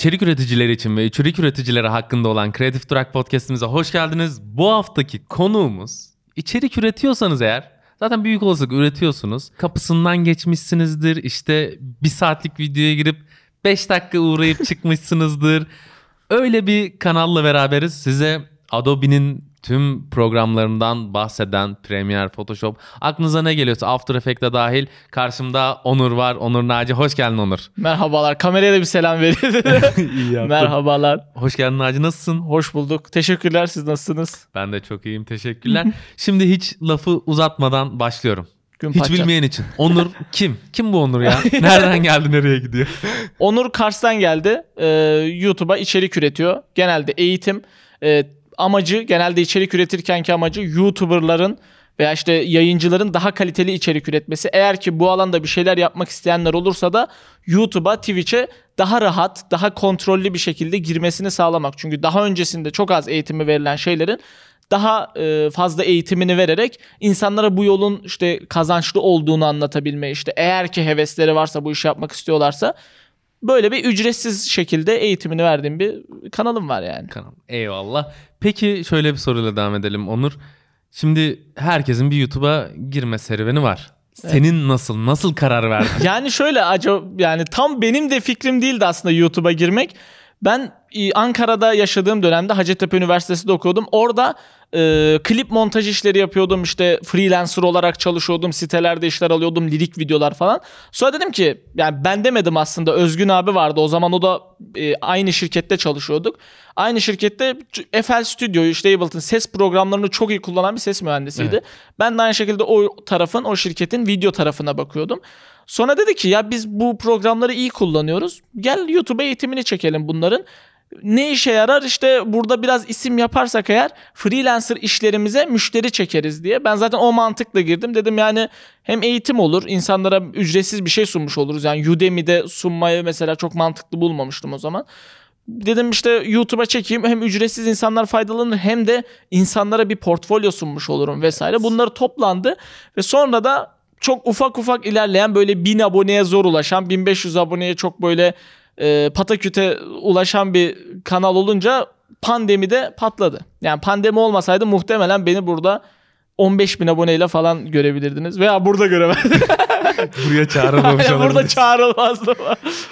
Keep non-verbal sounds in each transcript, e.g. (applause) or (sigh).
İçerik üreticileri için ve içerik üreticileri hakkında olan Kreatif Durak podcastimize hoş geldiniz. Bu haftaki konuğumuz içerik üretiyorsanız eğer zaten büyük olasılık üretiyorsunuz. Kapısından geçmişsinizdir. İşte bir saatlik videoya girip 5 dakika uğrayıp çıkmışsınızdır. Öyle bir kanalla beraberiz. Size Adobe'nin tüm programlarından bahseden Premiere, Photoshop aklınıza ne geliyorsa After Effects'e dahil karşımda Onur var. Onur Naci hoş geldin Onur. Merhabalar. Kameraya da bir selam verin. (laughs) İyi yaptın. Merhabalar. Hoş geldin Naci nasılsın? Hoş bulduk. Teşekkürler. Siz nasılsınız? Ben de çok iyiyim teşekkürler. (laughs) Şimdi hiç lafı uzatmadan başlıyorum. Gün Hiç parça. bilmeyen için. Onur kim? Kim bu Onur ya? (laughs) Nereden geldi nereye gidiyor? Onur Kars'tan geldi. Ee, YouTube'a içerik üretiyor. Genelde eğitim. Ee, amacı genelde içerik üretirkenki amacı YouTuber'ların veya işte yayıncıların daha kaliteli içerik üretmesi. Eğer ki bu alanda bir şeyler yapmak isteyenler olursa da YouTube'a, Twitch'e daha rahat, daha kontrollü bir şekilde girmesini sağlamak. Çünkü daha öncesinde çok az eğitimi verilen şeylerin daha e, fazla eğitimini vererek insanlara bu yolun işte kazançlı olduğunu anlatabilme işte eğer ki hevesleri varsa bu işi yapmak istiyorlarsa böyle bir ücretsiz şekilde eğitimini verdiğim bir kanalım var yani. Kanal. Eyvallah. Peki şöyle bir soruyla devam edelim Onur. Şimdi herkesin bir YouTube'a girme serüveni var. Senin nasıl? Nasıl karar verdin? (laughs) Yani şöyle acaba yani tam benim de fikrim değildi aslında YouTube'a girmek. Ben Ankara'da yaşadığım dönemde Hacettepe Üniversitesi'de okuyordum. Orada e, klip montaj işleri yapıyordum. İşte freelancer olarak çalışıyordum. Sitelerde işler alıyordum. Lirik videolar falan. Sonra dedim ki yani ben demedim aslında. Özgün abi vardı. O zaman o da e, aynı şirkette çalışıyorduk. Aynı şirkette FL Studio işte Ableton ses programlarını çok iyi kullanan bir ses mühendisiydi. Evet. Ben de aynı şekilde o tarafın, o şirketin video tarafına bakıyordum. Sonra dedi ki ya biz bu programları iyi kullanıyoruz. Gel YouTube'a eğitimini çekelim bunların. Ne işe yarar? İşte burada biraz isim yaparsak eğer freelancer işlerimize müşteri çekeriz diye. Ben zaten o mantıkla girdim. Dedim yani hem eğitim olur, insanlara ücretsiz bir şey sunmuş oluruz. Yani Udemy'de sunmayı mesela çok mantıklı bulmamıştım o zaman. Dedim işte YouTube'a çekeyim hem ücretsiz insanlar faydalanır hem de insanlara bir portfolyo sunmuş olurum vesaire. Bunları toplandı ve sonra da çok ufak ufak ilerleyen böyle 1000 aboneye zor ulaşan 1500 aboneye çok böyle e, pataküte ulaşan bir kanal olunca pandemide patladı. Yani pandemi olmasaydı muhtemelen beni burada 15 bin aboneyle falan görebilirdiniz. Veya burada göremezdiniz. (laughs) Buraya çağrılmamış Yani burada çağrılmazdı.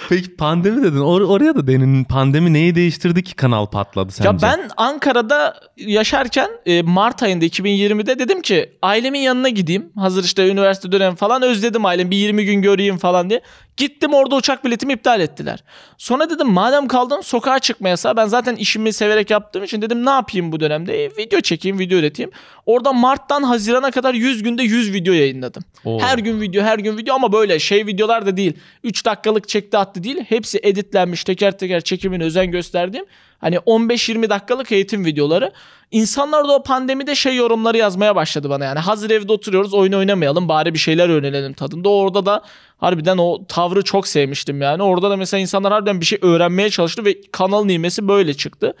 Peki pandemi dedin. Or- oraya da denin. Pandemi neyi değiştirdi ki kanal patladı sence? Ya ben Ankara'da yaşarken e, Mart ayında 2020'de dedim ki ailemin yanına gideyim. Hazır işte üniversite dönemi falan özledim ailemi bir 20 gün göreyim falan diye. Gittim orada uçak biletimi iptal ettiler. Sonra dedim madem kaldım sokağa çıkma yasağı. Ben zaten işimi severek yaptığım için dedim ne yapayım bu dönemde? E, video çekeyim, video üreteyim. Orada Mart'tan Haziran'a kadar 100 günde 100 video yayınladım. Oo. Her gün video, her gün video ama böyle şey videolar da değil. 3 dakikalık çekti attı değil. Hepsi editlenmiş teker teker çekimine özen gösterdiğim. Hani 15-20 dakikalık eğitim videoları. İnsanlar da o pandemide şey yorumları yazmaya başladı bana yani. Hazır evde oturuyoruz oyun oynamayalım bari bir şeyler öğrenelim tadında. Orada da harbiden o tavrı çok sevmiştim yani. Orada da mesela insanlar harbiden bir şey öğrenmeye çalıştı ve kanalın ivmesi böyle çıktı.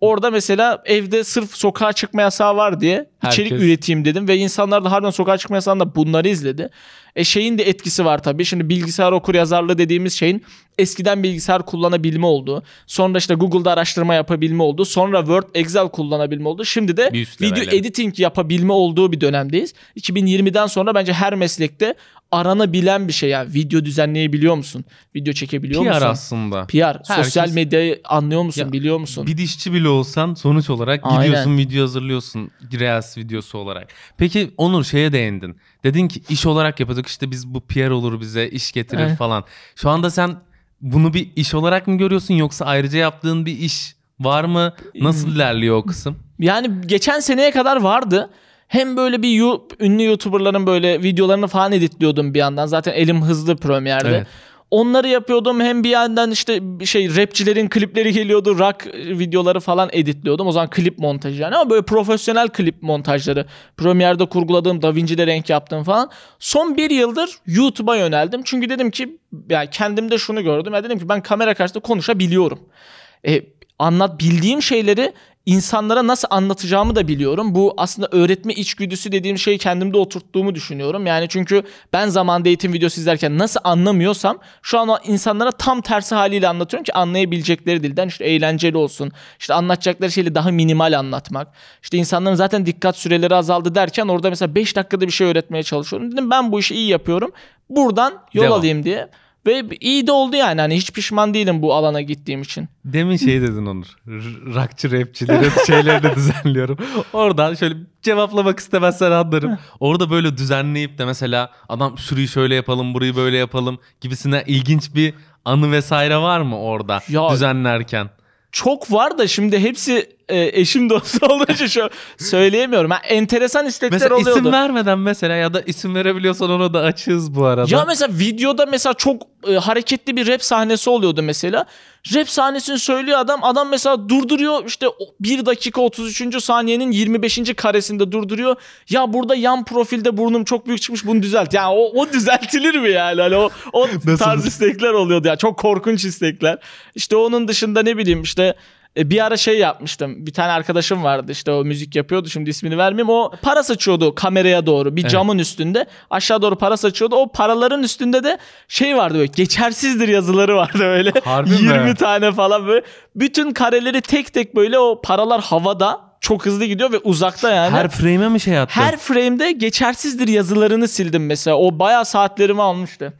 Orada mesela evde sırf sokağa çıkma yasağı var diye içerik Herkes- üreteyim dedim ve insanlar da harbiden sokağa çıkma yasağında bunları izledi. E şeyin de etkisi var tabii. Şimdi bilgisayar okur yazarlığı dediğimiz şeyin eskiden bilgisayar kullanabilme oldu. Sonra işte Google'da araştırma yapabilme oldu. Sonra Word, Excel kullanabilme oldu. Şimdi de video level. editing yapabilme olduğu bir dönemdeyiz. 2020'den sonra bence her meslekte aranabilen bir şey. Yani video düzenleyebiliyor musun? Video çekebiliyor PR musun? aslında. PR. Sosyal Herkes- medyayı anlıyor musun? Ya, biliyor musun? Bir dişçi bile olsan sonuç olarak Aynen. gidiyorsun video hazırlıyorsun Reels videosu olarak. Peki Onur şeye değindin. Dedin ki iş olarak yapıyorduk işte biz bu PR olur bize iş getirir Evet. falan. Şu anda sen bunu bir iş olarak mı görüyorsun yoksa ayrıca yaptığın bir iş var mı? Nasıl ilerliyor o kısım? Yani geçen seneye kadar vardı. Hem böyle bir yu- ünlü YouTuber'ların böyle videolarını falan editliyordum bir yandan. Zaten elim hızlı Premiere'de. Evet. Onları yapıyordum. Hem bir yandan işte şey rapçilerin klipleri geliyordu. Rock videoları falan editliyordum. O zaman klip montajı yani ama böyle profesyonel klip montajları. Premiere'de kurguladığım, DaVinci'de renk yaptığım falan. Son bir yıldır YouTube'a yöneldim. Çünkü dedim ki yani kendimde şunu gördüm. Ya dedim ki ben kamera karşısında konuşabiliyorum. E, anlat bildiğim şeyleri insanlara nasıl anlatacağımı da biliyorum. Bu aslında öğretme içgüdüsü dediğim şeyi kendimde oturttuğumu düşünüyorum. Yani çünkü ben zamanda eğitim videosu izlerken nasıl anlamıyorsam şu an insanlara tam tersi haliyle anlatıyorum ki anlayabilecekleri dilden işte eğlenceli olsun. İşte anlatacakları şeyi daha minimal anlatmak. İşte insanların zaten dikkat süreleri azaldı derken orada mesela 5 dakikada bir şey öğretmeye çalışıyorum. Dedim ben bu işi iyi yapıyorum. Buradan yol Devam. alayım diye. Ve iyi de oldu yani. Hani hiç pişman değilim bu alana gittiğim için. Demin şey dedin Onur. R- Rockçı rapçilerin şeylerini düzenliyorum. Oradan şöyle cevaplamak istemezsen anlarım. Orada böyle düzenleyip de mesela adam şurayı şöyle yapalım burayı böyle yapalım gibisine ilginç bir anı vesaire var mı orada Ya- düzenlerken? Çok var da şimdi hepsi e, eşim dostu (laughs) olduğu için şu söyleyemiyorum. Ha, enteresan istekler Mesela oluyordu. isim vermeden mesela ya da isim verebiliyorsan onu da açığız bu arada. Ya mesela videoda mesela çok e, hareketli bir rap sahnesi oluyordu mesela. Rap sahnesini söylüyor adam. Adam mesela durduruyor işte 1 dakika 33. saniyenin 25. karesinde durduruyor. Ya burada yan profilde burnum çok büyük çıkmış bunu düzelt. Yani o, o düzeltilir mi yani? Hani o, o tarz istekler oluyordu ya. Çok korkunç istekler. İşte onun dışında ne bileyim işte e, bir ara şey yapmıştım. Bir tane arkadaşım vardı işte o müzik yapıyordu. Şimdi ismini vermeyeyim. O para saçıyordu kameraya doğru. Bir Evet. camın üstünde. Aşağı doğru para saçıyordu. O paraların üstünde de şey vardı böyle geçersizdir yazıları vardı öyle. (laughs) Harbi mi? 20 tane falan böyle. Bütün kareleri tek tek böyle o paralar havada çok hızlı gidiyor ve uzakta yani. Her frame'e mi şey attın? Her frame'de geçersizdir yazılarını sildim mesela. O bayağı saatlerimi almıştı.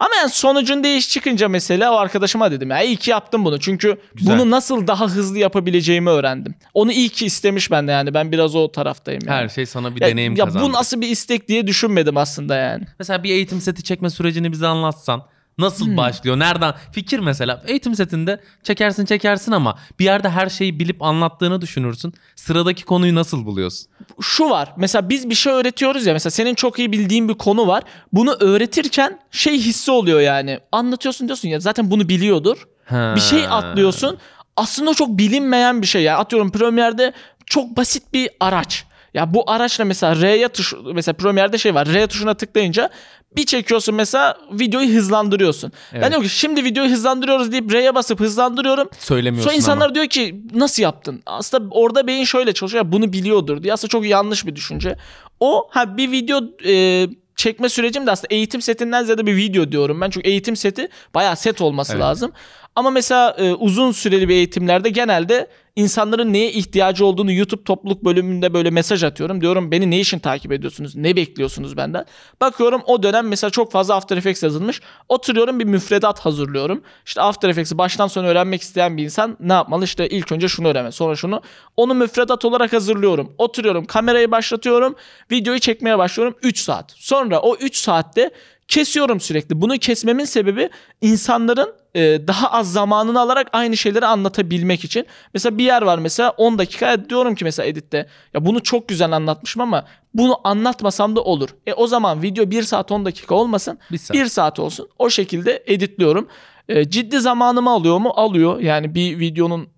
Ama yani sonucunda iş çıkınca mesela o arkadaşıma dedim ya iyi ki yaptım bunu. Çünkü Güzel. bunu nasıl daha hızlı yapabileceğimi öğrendim. Onu iyi ki istemiş bende yani. Ben biraz o taraftayım yani. Her şey sana bir ya, deneyim ya kazandı. bu nasıl bir istek diye düşünmedim aslında yani. Mesela bir eğitim seti çekme sürecini bize anlatsan. Nasıl Hmm. başlıyor? Nereden? Fikir mesela. Eğitim setinde çekersin çekersin ama bir yerde her şeyi bilip anlattığını düşünürsün. Sıradaki konuyu nasıl buluyorsun? şu var. Mesela biz bir şey öğretiyoruz ya. Mesela senin çok iyi bildiğin bir konu var. Bunu öğretirken şey hissi oluyor yani. Anlatıyorsun diyorsun ya zaten bunu biliyordur. Ha. Bir şey atlıyorsun. Aslında çok bilinmeyen bir şey. Yani atıyorum Premiere'de çok basit bir araç. Ya bu araçla mesela R'ye tuş mesela Premiere'de şey var. R tuşuna tıklayınca bir çekiyorsun mesela videoyu hızlandırıyorsun. Evet. Ben diyorum ki şimdi videoyu hızlandırıyoruz deyip R'ye basıp hızlandırıyorum. Söylemiyorsun Sonra insanlar ama. diyor ki nasıl yaptın? Aslında orada beyin şöyle çalışıyor. Bunu biliyordur diye. Aslında çok yanlış bir düşünce. O ha bir video e, çekme sürecim de aslında eğitim setinden ziyade bir video diyorum ben. Çünkü eğitim seti bayağı set olması Evet. lazım. Ama mesela e, uzun süreli bir eğitimlerde genelde insanların neye ihtiyacı olduğunu YouTube topluluk bölümünde böyle mesaj atıyorum. Diyorum beni ne için takip ediyorsunuz? Ne bekliyorsunuz benden? Bakıyorum o dönem mesela çok fazla After Effects yazılmış. Oturuyorum bir müfredat hazırlıyorum. İşte After Effects'i baştan sona öğrenmek isteyen bir insan ne yapmalı? İşte ilk önce şunu öğrenmeli sonra şunu. Onu müfredat olarak hazırlıyorum. Oturuyorum kamerayı başlatıyorum. Videoyu çekmeye başlıyorum 3 saat. Sonra o 3 saatte kesiyorum sürekli. Bunu kesmemin sebebi insanların e, daha az zamanını alarak aynı şeyleri anlatabilmek için. Mesela bir yer var mesela 10 dakika diyorum ki mesela editte ya bunu çok güzel anlatmışım ama bunu anlatmasam da olur. E o zaman video 1 saat 10 dakika olmasın. Bir saat. 1 saat olsun. O şekilde editliyorum. E, ciddi zamanımı alıyor mu? Alıyor. Yani bir videonun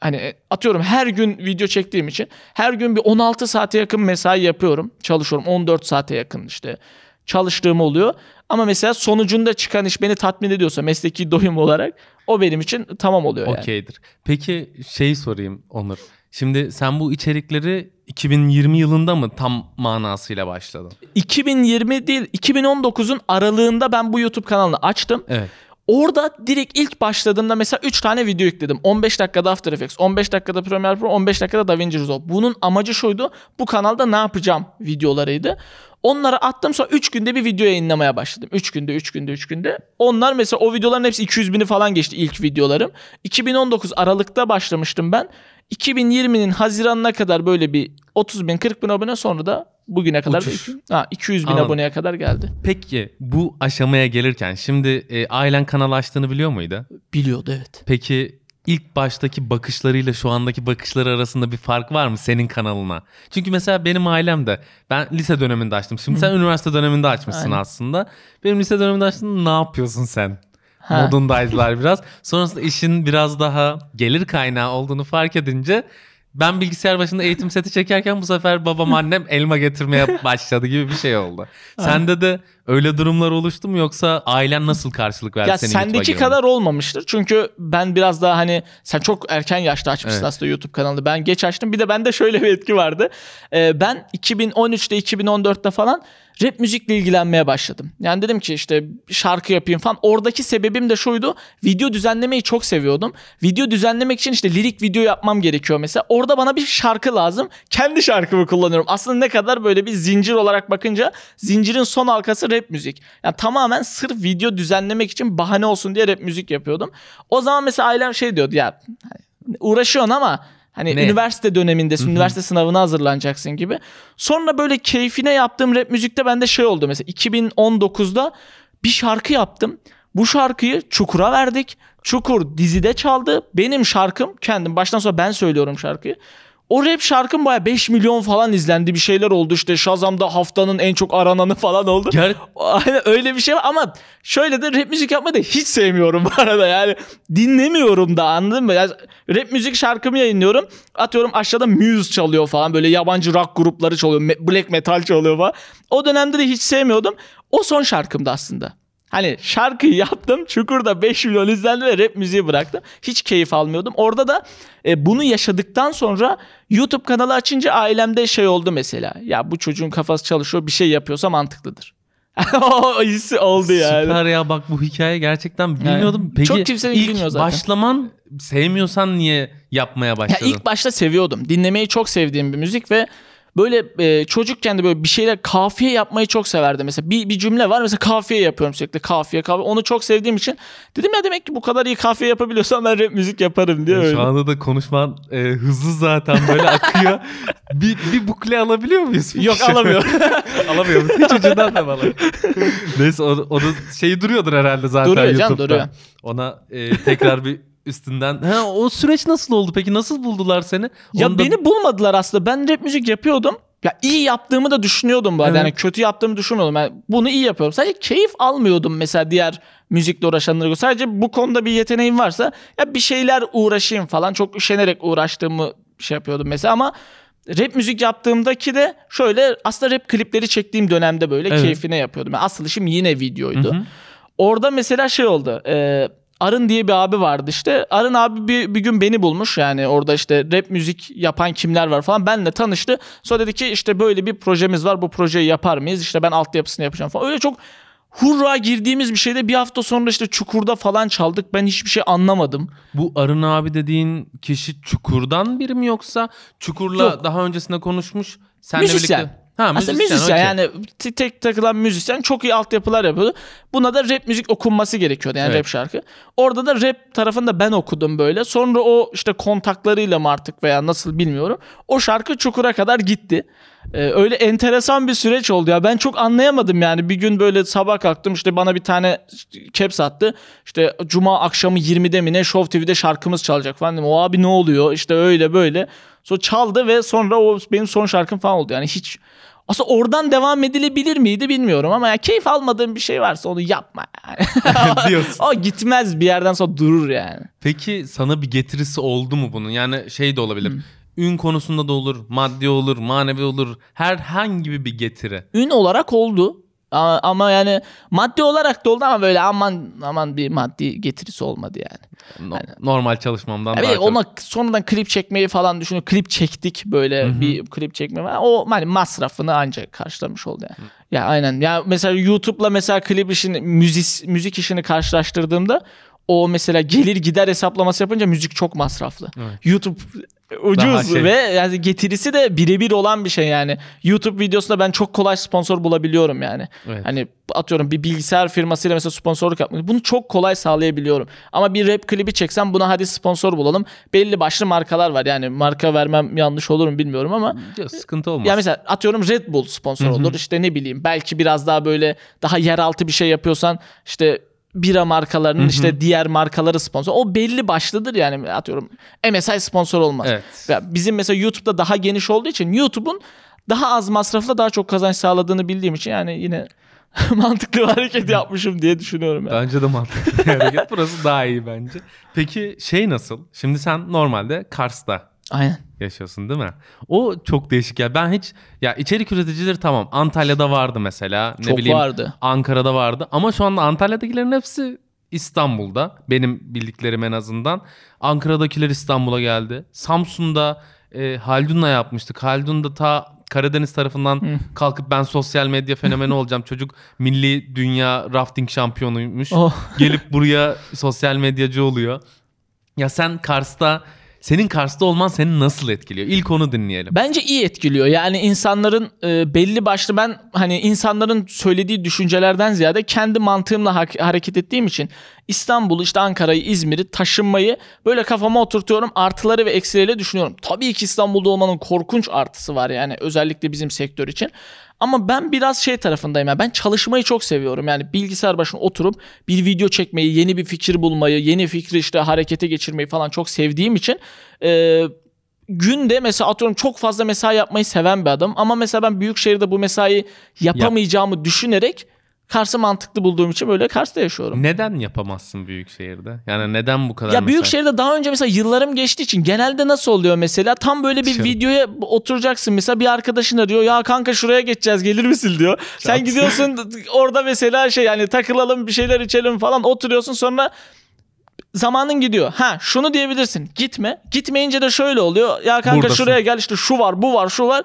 hani atıyorum her gün video çektiğim için her gün bir 16 saate yakın mesai yapıyorum. Çalışıyorum 14 saate yakın işte çalıştığım oluyor. Ama mesela sonucunda çıkan iş beni tatmin ediyorsa mesleki doyum olarak o benim için tamam oluyor yani. Okeydir. Peki şeyi sorayım Onur. Şimdi sen bu içerikleri 2020 yılında mı tam manasıyla başladın? 2020 değil 2019'un aralığında ben bu YouTube kanalını açtım. Evet. Orada direkt ilk başladığımda mesela 3 tane video yükledim. 15 dakikada After Effects, 15 dakikada Premiere Pro, 15 dakikada DaVinci Resolve. Bunun amacı şuydu. Bu kanalda ne yapacağım videolarıydı. Onları attım sonra 3 günde bir video yayınlamaya başladım. 3 günde, 3 günde, 3 günde. Onlar mesela o videoların hepsi 200 bini falan geçti ilk videolarım. 2019 Aralık'ta başlamıştım ben. 2020'nin Haziran'ına kadar böyle bir 30 bin 40 bin abone sonra da bugüne kadar da Uçuş. iki- ha, 200 bin Anladım. aboneye kadar geldi. Peki bu aşamaya gelirken şimdi e, ailen kanal açtığını biliyor muydu? Biliyordu evet. Peki ilk baştaki bakışlarıyla şu andaki bakışları arasında bir fark var mı senin kanalına? Çünkü mesela benim ailem de ben lise döneminde açtım. Şimdi sen üniversite döneminde açmışsın Aynen. aslında. Benim lise döneminde açtım ne yapıyorsun sen? Ha. Modundaydılar biraz. Sonrasında işin biraz daha gelir kaynağı olduğunu fark edince Ben bilgisayar başında eğitim seti çekerken bu sefer babam annem elma getirmeye başladı gibi bir şey oldu. Sende de öyle durumlar oluştu mu yoksa ailen nasıl karşılık verdi Ya senin sendeki kadar olmamıştır. Çünkü ben biraz daha hani sen çok erken yaşta açmışsın Evet. aslında YouTube kanalı. Ben geç açtım. Bir de bende şöyle bir etki vardı. Ee, ben 2013'te 2014'te falan rap müzikle ilgilenmeye başladım. Yani dedim ki işte şarkı yapayım falan. Oradaki sebebim de şuydu. Video düzenlemeyi çok seviyordum. Video düzenlemek için işte lirik video yapmam gerekiyor mesela. Orada bana bir şarkı lazım. Kendi şarkımı kullanıyorum. Aslında ne kadar böyle bir zincir olarak bakınca zincirin son halkası rap müzik. Yani tamamen sırf video düzenlemek için bahane olsun diye rap müzik yapıyordum. O zaman mesela ailem şey diyordu ya hani uğraşıyorsun ama hani Ne? üniversite dönemindesin, Hı hı. üniversite sınavına hazırlanacaksın gibi. Sonra böyle keyfine yaptığım rap müzikte bende şey oldu mesela 2019'da bir şarkı yaptım. Bu şarkıyı Çukur'a verdik. Çukur dizide çaldı. Benim şarkım kendim baştan sona ben söylüyorum şarkıyı. O rap şarkım baya 5 milyon falan izlendi bir şeyler oldu işte Shazam'da haftanın en çok arananı falan oldu. Ger- Aynen öyle bir şey var ama şöyle de rap müzik yapmayı da hiç sevmiyorum (laughs) bu arada yani dinlemiyorum da anladın mı? Yani rap müzik şarkımı yayınlıyorum atıyorum aşağıda Muse çalıyor falan böyle yabancı rock grupları çalıyor black metal çalıyor falan. O dönemde de hiç sevmiyordum o son şarkımdı aslında. Hani şarkıyı yaptım Çukur'da 5 milyon izlendi ve rap müziği bıraktım. Hiç keyif almıyordum. Orada da e, bunu yaşadıktan sonra YouTube kanalı açınca ailemde şey oldu mesela. Ya bu çocuğun kafası çalışıyor bir şey yapıyorsa mantıklıdır. (laughs) o hissi oldu yani. Süper ya bak bu hikaye gerçekten bilmiyordum. Peki Çok kimse ilk bilmiyor zaten. başlaman sevmiyorsan niye yapmaya Ya başladın? ilk başta seviyordum. Dinlemeyi çok sevdiğim bir müzik ve böyle e, çocukken de böyle bir şeyler kafiye yapmayı çok severdim. Mesela bir, bir cümle var mesela kafiye yapıyorum sürekli kafiye kafiye. Onu çok sevdiğim için dedim ya demek ki bu kadar iyi kafiye yapabiliyorsam ben rap müzik yaparım diye öyle. Şu anda da konuşman e, hızlı zaten böyle akıyor. (laughs) bir, bir bukle alabiliyor muyuz? Yok alamıyorum. (laughs) Alamıyor musun? Hiç ucundan da bana. (laughs) Neyse o, o da şeyi duruyordur herhalde zaten Duruyor canım, YouTube'da. duruyor. Ona e, tekrar bir üstünden. Ha, o süreç nasıl oldu peki? Nasıl buldular seni? Ya Onu da- beni bulmadılar aslında. Ben rap müzik yapıyordum. Ya iyi yaptığımı da düşünüyordum bu arada. Evet. Yani kötü yaptığımı düşünmüyordum. Yani bunu iyi yapıyorum. Sadece keyif almıyordum mesela diğer müzikle uğraşanlara göre. Sadece bu konuda bir yeteneğim varsa ya bir şeyler uğraşayım falan. Çok üşenerek uğraştığımı şey yapıyordum mesela ama rap müzik yaptığımdaki de şöyle aslında rap klipleri çektiğim dönemde böyle Evet. keyfine yapıyordum. Yani asıl işim yine videoydu. Hı hı. Orada mesela şey oldu. E, Arın diye bir abi vardı işte. Arın abi bir, bir gün beni bulmuş. Yani orada işte rap müzik yapan kimler var falan. Benle tanıştı. Sonra dedi ki işte böyle bir projemiz var. Bu projeyi yapar mıyız? İşte ben altyapısını yapacağım falan. Öyle çok hurra girdiğimiz bir şeyde bir hafta sonra işte Çukur'da falan çaldık. Ben hiçbir şey anlamadım. Bu Arın abi dediğin kişi Çukur'dan biri mi yoksa Çukur'la Yok. daha öncesinde konuşmuş? Senle Müzisyen. birlikte. Ha, Aslında müzisyen okey. yani tek takılan müzisyen çok iyi altyapılar yapıyordu. Buna da rap müzik okunması gerekiyordu yani Evet. rap şarkı. Orada da rap tarafında ben okudum böyle. Sonra o işte kontaklarıyla mı artık veya nasıl bilmiyorum. O şarkı Çukur'a kadar gitti. Ee, öyle enteresan bir süreç oldu ya. Ben çok anlayamadım yani. Bir gün böyle sabah kalktım işte bana bir tane caps attı. İşte cuma akşamı 20'de mi ne Show TV'de şarkımız çalacak falan dedim. O abi ne oluyor? İşte öyle böyle. Sonra çaldı ve sonra o benim son şarkım falan oldu. Yani hiç aslında oradan devam edilebilir miydi bilmiyorum ama ya keyif almadığın bir şey varsa onu yapma yani. (laughs) (laughs) Diyorsun. o gitmez bir yerden sonra durur yani. Peki sana bir getirisi oldu mu bunun? Yani şey de olabilir. Hmm. Ün konusunda da olur, maddi olur, manevi olur. Herhangi bir getiri. Ün olarak oldu. Ama, ama yani maddi olarak da oldu ama böyle aman aman bir maddi getirisi olmadı yani. No- normal çalışmamdan Yani daha çok. ona sonradan klip çekmeyi falan düşünüyorum. Klip çektik böyle bir klip çekme var. O hani masrafını ancak karşılamış oldu yani. Ya aynen. Ya mesela YouTube'la mesela klip işini müzik müzik işini karşılaştırdığımda o mesela gelir gider hesaplaması yapınca müzik çok masraflı. Evet. YouTube ucuz şey- ve yani getirisi de birebir olan bir şey yani. YouTube videosunda ben çok kolay sponsor bulabiliyorum yani. Evet. Hani atıyorum bir bilgisayar firmasıyla mesela sponsorluk yapmak. Bunu çok kolay sağlayabiliyorum. Ama bir rap klibi çeksem buna hadi sponsor bulalım. Belli başlı markalar var. Yani marka vermem yanlış olur mu bilmiyorum ama Yok, sıkıntı olmaz. ya mesela atıyorum Red Bull sponsor olur. İşte ne bileyim belki biraz daha böyle daha yeraltı bir şey yapıyorsan işte bira markalarının işte diğer markaları sponsor. O belli başlıdır yani atıyorum MSI sponsor olmaz. Evet. Ya bizim mesela YouTube'da daha geniş olduğu için YouTube'un daha az masrafla daha çok kazanç sağladığını bildiğim için yani yine (laughs) mantıklı bir hareket yapmışım diye düşünüyorum. Yani. Bence de mantıklı bir hareket. Burası daha iyi bence. Peki şey nasıl? Şimdi sen normalde Kars'ta Aynen. Yaşıyorsun değil mi? O çok değişik ya. Ben hiç ya içerik üreticileri tamam Antalya'da vardı mesela. Ne Çok bileyim vardı. Ankara'da vardı ama şu anda Antalya'dakilerin hepsi İstanbul'da. Benim bildiklerim en azından. Ankara'dakiler İstanbul'a geldi. Samsun'da e, Haldun'la yapmıştık. Haldun da ta Karadeniz tarafından kalkıp ben sosyal medya fenomeni (laughs) olacağım. Çocuk milli dünya rafting şampiyonuymuş. Oh. Gelip buraya sosyal medyacı oluyor. Ya sen Kars'ta senin Kars'ta olman seni nasıl etkiliyor? İlk onu dinleyelim. Bence iyi etkiliyor. Yani insanların e, belli başlı ben hani insanların söylediği düşüncelerden ziyade kendi mantığımla ha- hareket ettiğim için İstanbul'u işte Ankara'yı İzmir'i taşınmayı böyle kafama oturtuyorum. Artıları ve eksileriyle düşünüyorum. Tabii ki İstanbul'da olmanın korkunç artısı var yani özellikle bizim sektör için. Ama ben biraz şey tarafındayım. Yani ben çalışmayı çok seviyorum. Yani bilgisayar başına oturup bir video çekmeyi, yeni bir fikir bulmayı, yeni fikri işte harekete geçirmeyi falan çok sevdiğim için e, günde mesela atıyorum çok fazla mesai yapmayı seven bir adam ama mesela ben büyük şehirde bu mesai yapamayacağımı düşünerek Kars'ı mantıklı bulduğum için böyle Kars'ta yaşıyorum. Neden yapamazsın büyük şehirde? Yani neden bu kadar Ya büyük mesela- şehirde daha önce mesela yıllarım geçtiği için genelde nasıl oluyor mesela tam böyle bir Dışarı. videoya oturacaksın mesela bir arkadaşın arıyor ya kanka şuraya geçeceğiz gelir misin diyor. Sen Çat. gidiyorsun (laughs) orada mesela şey yani takılalım bir şeyler içelim falan oturuyorsun sonra zamanın gidiyor. Ha şunu diyebilirsin gitme gitmeyince de şöyle oluyor ya kanka Buradasın. şuraya gel işte şu var bu var şu var.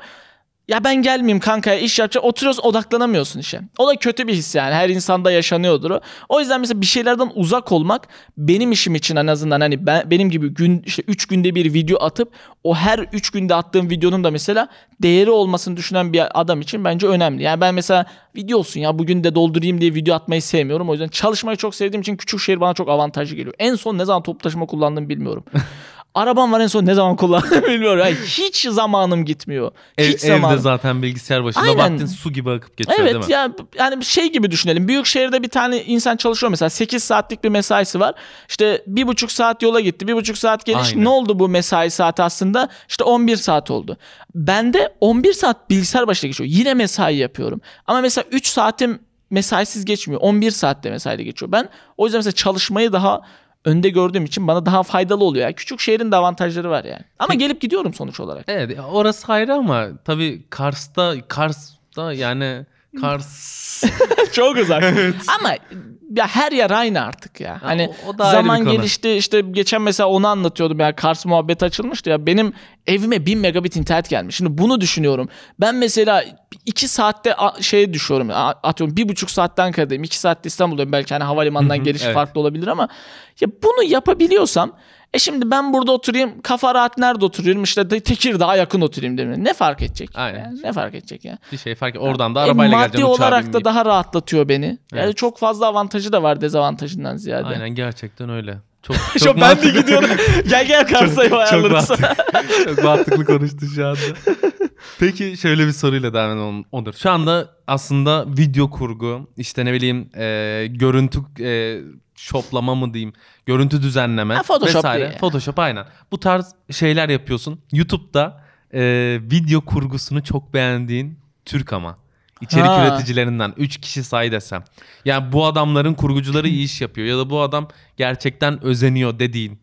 Ya ben gelmeyeyim kankaya iş yapacağım. Oturuyorsun odaklanamıyorsun işe. O da kötü bir his yani. Her insanda yaşanıyordur o. O yüzden mesela bir şeylerden uzak olmak benim işim için en azından hani ben, benim gibi gün işte 3 günde bir video atıp o her 3 günde attığım videonun da mesela değeri olmasını düşünen bir adam için bence önemli. Yani ben mesela video olsun ya bugün de doldurayım diye video atmayı sevmiyorum. O yüzden çalışmayı çok sevdiğim için küçük şehir bana çok avantajlı geliyor. En son ne zaman toplu taşıma kullandım bilmiyorum. (laughs) Arabam var en son ne zaman kullandım (laughs) bilmiyorum. Yani hiç zamanım gitmiyor. Ev- Hiç zamanım. evde zaten bilgisayar başında Aynen. vaktin su gibi akıp geçiyor değil mi? Evet ya yani şey gibi düşünelim. Büyük şehirde bir tane insan çalışıyor mesela 8 saatlik bir mesaisi var. İşte bir buçuk saat yola gitti. Bir buçuk saat geliş. Aynen. Ne oldu bu mesai saati aslında? İşte 11 saat oldu. Bende 11 saat bilgisayar başında geçiyor. Yine mesai yapıyorum. Ama mesela 3 saatim mesaisiz geçmiyor. 11 saatte mesaide geçiyor. Ben o yüzden mesela çalışmayı daha önde gördüğüm için bana daha faydalı oluyor. Yani küçük şehrin de avantajları var yani. Ama gelip gidiyorum sonuç olarak. Evet orası ayrı ama tabii Kars'ta Kars'ta yani Kars (laughs) Çok uzak. Ama ya her yer aynı artık ya. Hani o- o zaman gelişti işte geçen mesela onu anlatıyordum ya Kars muhabbeti açılmıştı ya benim evime 1000 megabit internet gelmiş. Şimdi bunu düşünüyorum. Ben mesela 2 saatte şeye düşüyorum. Atıyorum bir buçuk saatte Ankara'dayım. 2 saatte İstanbul'dayım. Belki hani havalimanından geliş evet. farklı olabilir ama ya bunu yapabiliyorsam e şimdi ben burada oturayım kafa rahat nerede oturuyorum işte Tekirdağ'a yakın oturayım mi? Ne fark edecek? Aynen. Yani ne fark edecek ya? bir şey fark Oradan da E, arabayla maddi geleceksin uçağa olarak da daha rahatlatıyor beni. Yani Evet. çok fazla avantajı da var dezavantajından ziyade. Aynen gerçekten öyle. Çok, (laughs) Şu çok ben de gidiyorum. (laughs) gel gel Kars'a çok ayarlarız. mantıklı, çok mantıklı konuştu şu anda. (laughs) Peki şöyle bir soruyla devam edelim Onur. Şu anda aslında video kurgu, işte ne bileyim e, görüntü e, şoplama mı diyeyim, görüntü düzenleme Ha, Photoshop vesaire. diye. Photoshop aynen. Bu tarz şeyler yapıyorsun. YouTube'da e, video kurgusunu çok beğendiğin Türk ama. İçerik Ha. üreticilerinden 3 kişi say desem. Yani bu adamların kurgucuları iyi iş yapıyor ya da bu adam gerçekten özeniyor dediğin.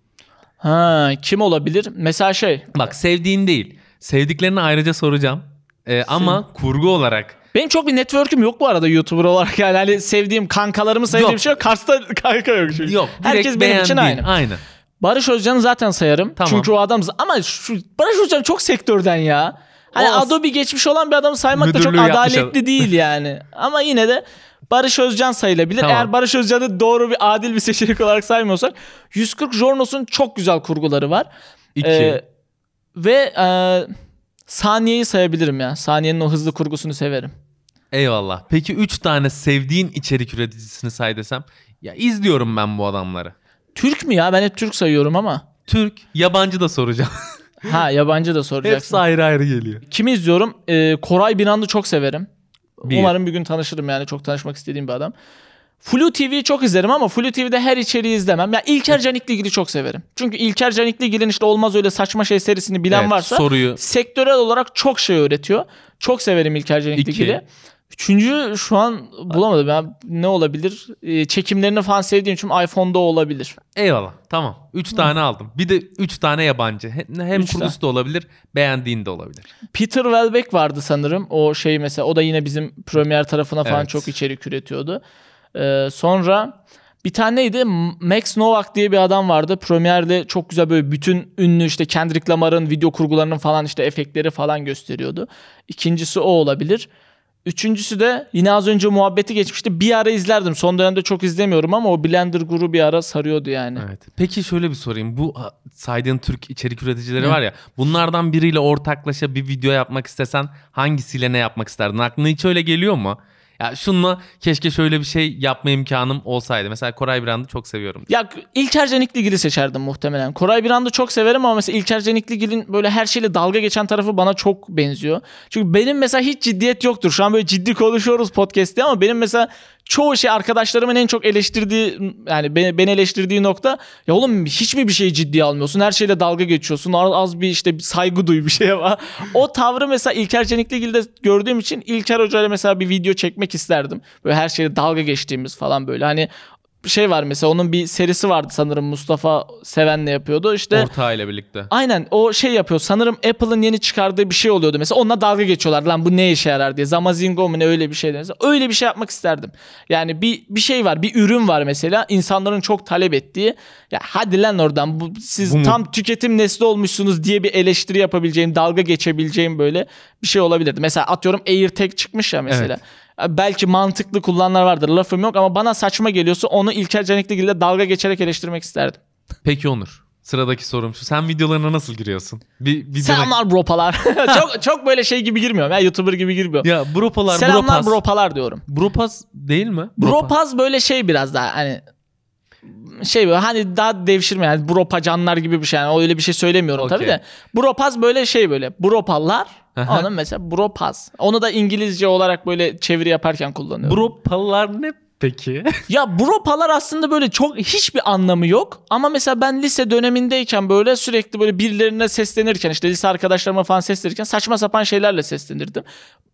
Ha, kim olabilir? Mesela şey. Bak sevdiğin değil. Sevdiklerini ayrıca soracağım. Ee, ama kurgu olarak Benim çok bir network'üm yok bu arada YouTuber olarak. Yani hani sevdiğim kankalarımı sevdiğim Yok. şey yok. Kars'ta kanka yok çünkü. yok. Herkes benim için aynı. Aynen. Barış Özcan'ı zaten sayarım. Tamam. Çünkü o adam ama şu Barış Özcan çok sektörden ya. Hani O Adobe geçmiş olan bir adamı saymak da çok adaletli değil (laughs) yani. Ama yine de Barış Özcan sayılabilir. Tamam. Eğer Barış Özcan'ı doğru bir adil bir seçenek olarak saymıyorsak 140 Jornos'un çok güzel kurguları var. İki. Ee, ve e, Saniye'yi sayabilirim ya. Saniye'nin o hızlı kurgusunu severim. Eyvallah. Peki 3 tane sevdiğin içerik üreticisini say desem. Ya izliyorum ben bu adamları. Türk mü ya? Ben hep Türk sayıyorum ama. Türk, yabancı da soracağım. (laughs) Ha yabancı da Hepsi soracaksın. ayrı ayrı geliyor. Kimi izliyorum? Ee, Koray Binan'ı çok severim. Bir. Umarım bir gün tanışırım yani. Çok tanışmak istediğim bir adam. Flu TV'yi çok izlerim ama Flu TV'de her içeriği izlemem. Ya İlker Canikligil'i çok severim. Çünkü İlker Canikligil'in işte olmaz öyle saçma şey serisini bilen Evet, varsa soruyu sektörel olarak çok şey öğretiyor. Çok severim İlker Canikligil'i. Üçüncü şu an bulamadım. Ya ne olabilir? Ee, çekimlerini falan sevdiğim için iPhone'da olabilir. Eyvallah. Tamam. 3 tane aldım. Bir de 3 tane yabancı. Hem, Üç kurgusu da olabilir, beğendiğin de olabilir. Peter Welbeck vardı sanırım. O şey mesela o da yine bizim Premiere tarafına falan Evet. çok içerik üretiyordu. Ee, sonra bir tane neydi? Max Novak diye bir adam vardı. Premiere'de çok güzel böyle bütün ünlü işte Kendrick Lamar'ın video kurgularının falan işte efektleri falan gösteriyordu. İkincisi o olabilir. Üçüncüsü de yine az önce muhabbeti geçmişti. Bir ara izlerdim. Son dönemde çok izlemiyorum ama o Blender grubu bir ara sarıyordu yani. Evet. Peki şöyle bir sorayım. Bu saydığın Türk içerik üreticileri Hı. var ya. Bunlardan biriyle ortaklaşa bir video yapmak istesen hangisiyle ne yapmak isterdin? Aklına hiç öyle geliyor mu? Ya şunla keşke şöyle bir şey yapma imkanım olsaydı. Mesela Koray Brand'ı çok seviyorum. Ya İlker Canikligil'i seçerdim muhtemelen. Koray Birand'ı çok severim ama mesela İlker Canikligil'in böyle her şeyle dalga geçen tarafı bana çok benziyor. Çünkü benim mesela hiç ciddiyet yoktur. Şu an böyle ciddi konuşuyoruz podcast'te ama benim mesela çoğu şey arkadaşlarımın en çok eleştirdiği yani beni, eleştirdiği nokta ya oğlum hiç mi bir şeyi ciddiye almıyorsun? Her şeyle dalga geçiyorsun. Az, bir işte bir saygı duy bir şeye var. o tavrı mesela İlker Canikligil'de gördüğüm için İlker Hoca mesela bir video çekmek isterdim. Böyle her şeyle dalga geçtiğimiz falan böyle. Hani şey var mesela onun bir serisi vardı sanırım Mustafa Seven'le yapıyordu. İşte Ortağıyla birlikte. Aynen o şey yapıyor. Sanırım Apple'ın yeni çıkardığı bir şey oluyordu mesela. Onunla dalga geçiyorlar. Lan bu ne işe yarar diye. Zamazingo mu ne öyle bir şey. Mesela. Öyle bir şey yapmak isterdim. Yani bir bir şey var. Bir ürün var mesela. insanların çok talep ettiği. Ya hadi lan oradan. Bu, siz Bu mu? tam tüketim nesli olmuşsunuz diye bir eleştiri yapabileceğim, dalga geçebileceğim böyle bir şey olabilirdi. Mesela atıyorum AirTag çıkmış ya mesela. Evet. Ya Belki mantıklı kullananlar vardır. Lafım yok ama bana saçma geliyorsa onu İlker Canikligil'le dalga geçerek eleştirmek isterdim. Peki Onur. Sıradaki sorum şu. Sen videolarına nasıl giriyorsun? Bir videona... Selamlar bropalar. (laughs) (laughs) çok çok böyle şey gibi girmiyorum ya YouTuber gibi girmiyorum. Ya bropalar, Selamlar bropaz. bropalar diyorum. Bropaz değil mi? Bropaz böyle şey biraz daha hani şey böyle hani daha devşirme yani bropacanlar gibi bir şey yani öyle bir şey söylemiyorum Okey. tabii de. Bropaz böyle şey böyle bropallar. Onun mesela bropaz. Onu da İngilizce olarak böyle çeviri yaparken kullanıyorum. Bropalar ne peki? (laughs) Ya bropalar aslında böyle çok hiçbir anlamı yok. Ama mesela ben lise dönemindeyken böyle sürekli böyle birilerine seslenirken işte lise arkadaşlarıma falan seslenirken saçma sapan şeylerle seslenirdim.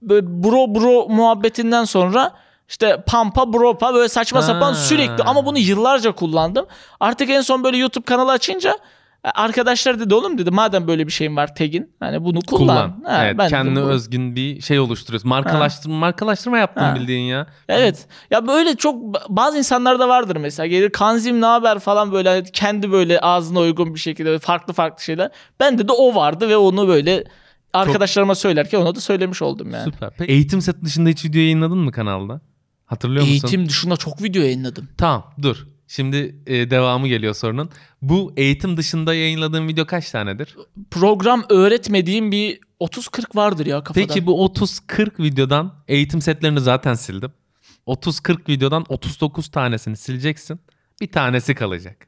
Böyle bro bro muhabbetinden sonra işte pampa bropa böyle saçma Ha. sapan sürekli ama bunu yıllarca kullandım. Artık en son böyle YouTube kanalı açınca arkadaşlar dedi oğlum dedi madem böyle bir şeyin var tagin hani bunu kullan. Kullan. Ha, evet, ben kendine bu- özgün bir şey oluşturuyorsun. Markalaştırma, markalaştırma yaptın Ha. bildiğin ya. Evet. Ya böyle çok bazı insanlarda vardır mesela. Gelir kanzim ne haber falan böyle kendi böyle ağzına uygun bir şekilde farklı farklı şeyler. Bende de o vardı ve onu böyle arkadaşlarıma söylerken ona da söylemiş oldum yani. Süper. Peki, eğitim set dışında hiç video yayınladın mı kanalda? Hatırlıyor musun? Eğitim dışında çok video yayınladım. Tamam dur. Şimdi e, devamı geliyor sorunun. Bu eğitim dışında yayınladığın video kaç tanedir? Program öğretmediğim bir 30-40 vardır ya kafada. Peki bu 30-40 videodan eğitim setlerini zaten sildim. 30-40 videodan 39 tanesini sileceksin. Bir tanesi kalacak.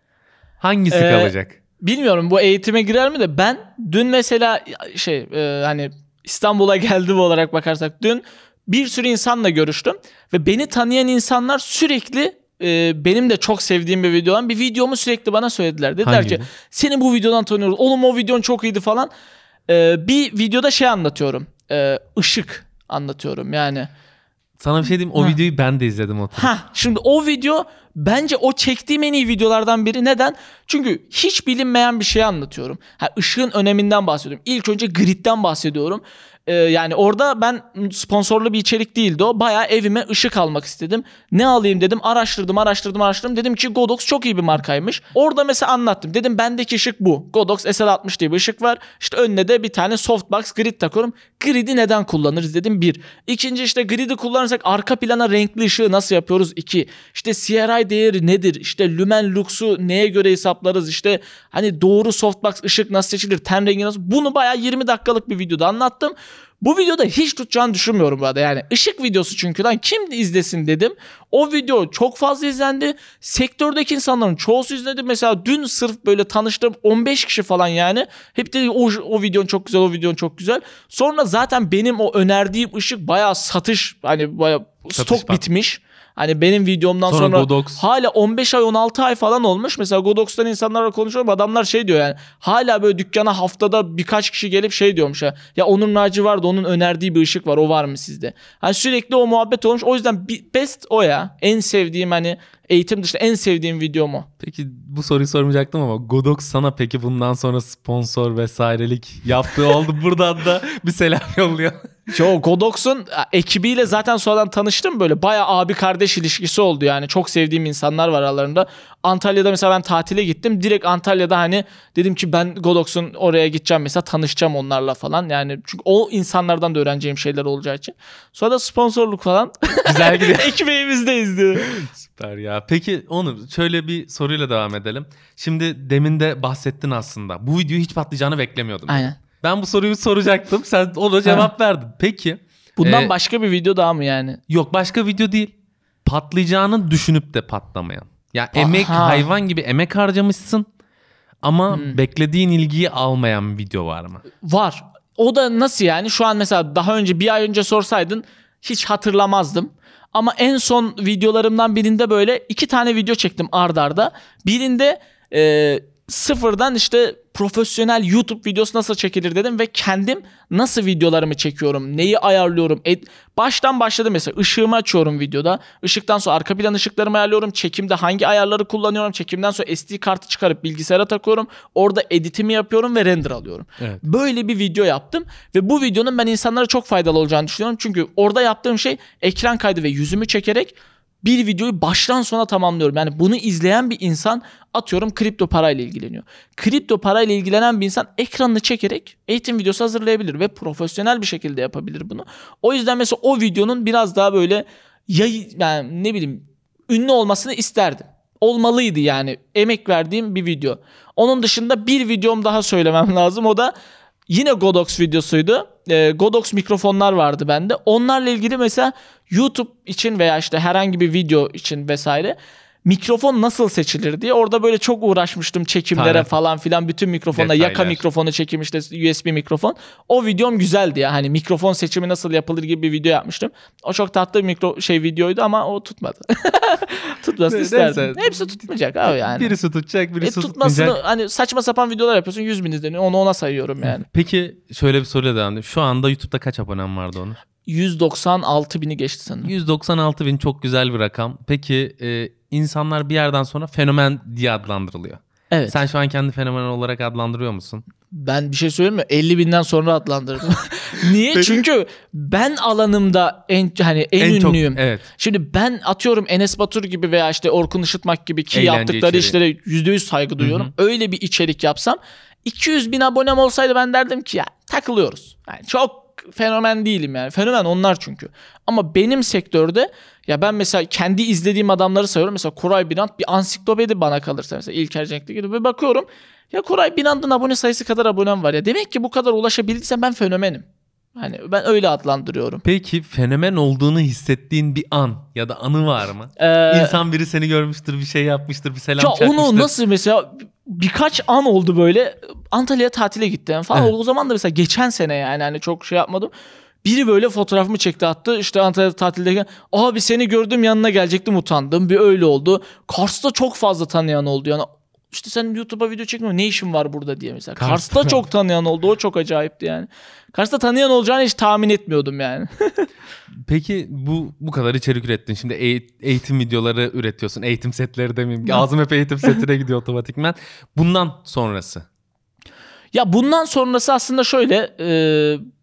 Hangisi Ee, kalacak? Bilmiyorum bu eğitime girer mi de ben dün mesela şey e, hani İstanbul'a geldim olarak bakarsak dün bir sürü insanla görüştüm ve beni tanıyan insanlar sürekli e, benim de çok sevdiğim bir video olan bir videomu sürekli bana söylediler. Dediler Hangi? ki seni bu videodan tanıyoruz. Oğlum o videon çok iyiydi falan. E, bir videoda şey anlatıyorum. E, ışık anlatıyorum yani. Sana bir şey diyeyim o Ha. videoyu ben de izledim oturup. Ha şimdi o video bence o çektiğim en iyi videolardan biri. Neden? Çünkü hiç bilinmeyen bir şey anlatıyorum. Ha, ışığın öneminden bahsediyorum. İlk önce gridden bahsediyorum. Ee, yani orada ben sponsorlu bir içerik değildi o. Bayağı evime ışık almak istedim. Ne alayım dedim. Araştırdım, araştırdım, araştırdım. Dedim ki Godox çok iyi bir markaymış. Orada mesela anlattım. Dedim bendeki ışık bu. Godox SL60 diye bir ışık var. İşte önüne de bir tane softbox grid takıyorum. Grid'i neden kullanırız dedim bir. İkinci işte grid'i kullanırsak arka plana renkli ışığı nasıl yapıyoruz? İki. İşte CRI değeri nedir? İşte lumen lux'u neye göre hesaplarız? İşte hani doğru softbox ışık nasıl seçilir? Ten rengi nasıl? Bunu bayağı 20 dakikalık bir videoda anlattım. Bu videoda hiç tutacağını düşünmüyorum bu arada. Yani ışık videosu çünkü lan kim izlesin dedim. O video çok fazla izlendi. Sektördeki insanların çoğusu izledi. Mesela dün sırf böyle tanıştığım 15 kişi falan yani. Hep dedi o, o videon çok güzel, o videon çok güzel. Sonra zaten benim o önerdiğim ışık bayağı satış hani bayağı Satış stok patladı. bitmiş. Hani benim videomdan Sonra sonra, Godox. hala 15 ay 16 ay falan olmuş. Mesela Godox'tan insanlarla konuşuyorum. Adamlar şey diyor yani. Hala böyle dükkana haftada birkaç kişi gelip şey diyormuş ya. Ya Onur Naci vardı onun önerdiği bir ışık var. O var mı sizde? Hani sürekli o muhabbet olmuş. O yüzden best o ya. En sevdiğim hani eğitim dışında en sevdiğim videom o. Peki bu soruyu sormayacaktım ama Godox sana peki bundan sonra sponsor vesairelik yaptığı oldu. Buradan da bir selam yolluyor. Yo Godox'un ekibiyle zaten sonradan tanıştım böyle bayağı abi kardeş ilişkisi oldu yani çok sevdiğim insanlar var aralarında. Antalya'da mesela ben tatile gittim direkt Antalya'da hani dedim ki ben Godox'un oraya gideceğim mesela tanışacağım onlarla falan yani çünkü o insanlardan da öğreneceğim şeyler olacağı için. Sonra da sponsorluk falan Güzel gidiyor. (laughs) ekmeğimizdeyiz diyor. Süper ya. Peki Onur şöyle bir soruyla devam edelim. Şimdi demin de bahsettin aslında. Bu videoyu hiç patlayacağını beklemiyordum. Aynen. Ben bu soruyu soracaktım. Sen ona cevap verdin. Peki. Bundan Ee, başka bir video daha mı yani? Yok başka video değil. Patlayacağını düşünüp de patlamayan. Ya emek hayvan gibi emek harcamışsın ama Hmm. beklediğin ilgiyi almayan video var mı? Var. O da nasıl yani? Şu an mesela daha önce bir ay önce sorsaydın hiç hatırlamazdım. Ama en son videolarımdan birinde böyle iki tane video çektim ard arda. Birinde e, sıfırdan işte profesyonel YouTube videosu nasıl çekilir dedim ve kendim nasıl videolarımı çekiyorum, neyi ayarlıyorum. ed- baştan başladım mesela ışığımı açıyorum videoda. Işıktan sonra arka plan ışıklarımı ayarlıyorum. Çekimde hangi ayarları kullanıyorum. Çekimden sonra SD kartı çıkarıp bilgisayara takıyorum. Orada editimi yapıyorum ve render alıyorum. Evet. Böyle bir video yaptım ve bu videonun ben insanlara çok faydalı olacağını düşünüyorum. Çünkü orada yaptığım şey ekran kaydı ve yüzümü çekerek bir videoyu baştan sona tamamlıyorum. Yani bunu izleyen bir insan atıyorum kripto parayla ilgileniyor. Kripto parayla ilgilenen bir insan ekranını çekerek eğitim videosu hazırlayabilir ve profesyonel bir şekilde yapabilir bunu. O yüzden mesela o videonun biraz daha böyle yayı yani ne bileyim ünlü olmasını isterdim. Olmalıydı yani emek verdiğim bir video. Onun dışında bir videom daha söylemem (laughs) lazım. O da yine Godox videosuydu. Ee, Godox mikrofonlar vardı bende. Onlarla ilgili mesela YouTube için veya işte herhangi bir video için vesaire mikrofon nasıl seçilir diye orada böyle çok uğraşmıştım çekimlere Aynen. falan filan bütün mikrofonla yaka Detaylar. mikrofonu çekim işte USB mikrofon. O videom güzeldi ya hani mikrofon seçimi nasıl yapılır gibi bir video yapmıştım. O çok tatlı bir mikro şey videoydu ama o tutmadı. (laughs) Tutmasını isterdim. neyse. Hepsi tutmayacak abi yani. Birisi tutacak, E, birisi tutmasını tutmayacak. hani saçma sapan videolar yapıyorsun 100 bin izleniyor onu ona sayıyorum yani. Peki şöyle bir soruyla devam. Şu anda YouTube'da kaç abonen vardı Onur? 196 bini geçti sanırım. 196 bin çok güzel bir rakam. Peki e, insanlar bir yerden sonra fenomen diye adlandırılıyor. Evet. Sen şu an kendi fenomen olarak adlandırıyor musun? Ben bir şey söyleyeyim mi? 50 binden sonra adlandırdım. (laughs) Niye? Peki. Çünkü ben alanımda en hani en, çok ünlüyüm. evet. Şimdi ben atıyorum Enes Batur gibi veya işte Orkun Işıtmak gibi ki Eğlence yaptıkları içeriği. işlere %100 saygı duyuyorum. Öyle bir içerik yapsam 200 bin abonem olsaydı ben derdim ki ya takılıyoruz. Yani çok fenomen değilim yani. Fenomen onlar çünkü. Ama benim sektörde ya ben mesela kendi izlediğim adamları sayıyorum. Mesela Koray Binant bir ansiklopedi bana kalırsa mesela İlker Cenk'te gibi ve bakıyorum ya Koray Binant'ın abone sayısı kadar abonem var ya. Demek ki bu kadar ulaşabildiysem ben fenomenim. Hani ben öyle adlandırıyorum. Peki fenomen olduğunu hissettiğin bir an ya da anı var mı? Ee, İnsan biri seni görmüştür, bir şey yapmıştır, bir selam Ya çakmıştır. onu nasıl mesela birkaç an oldu böyle Antalya'ya tatile gittim falan. Evet. O zaman da mesela geçen sene yani hani çok şey yapmadım. Biri böyle fotoğrafımı çekti attı. İşte Antalya'da tatildeyken abi seni gördüm yanına gelecektim utandım. Bir öyle oldu. Kars'ta çok fazla tanıyan oldu yani. İşte sen YouTube'a video çekmiyorsun ne işin var burada diye mesela. Kars'ta. Kars'ta çok tanıyan oldu. O çok acayipti yani. Kars'ta tanıyan olacağını hiç tahmin etmiyordum yani. (laughs) Peki bu bu kadar içerik ürettin. Şimdi eğ- eğitim videoları üretiyorsun. Eğitim setleri demeyeyim. Ağzım hep eğitim setine gidiyor otomatikman. Bundan sonrası. Ya bundan sonrası aslında şöyle e,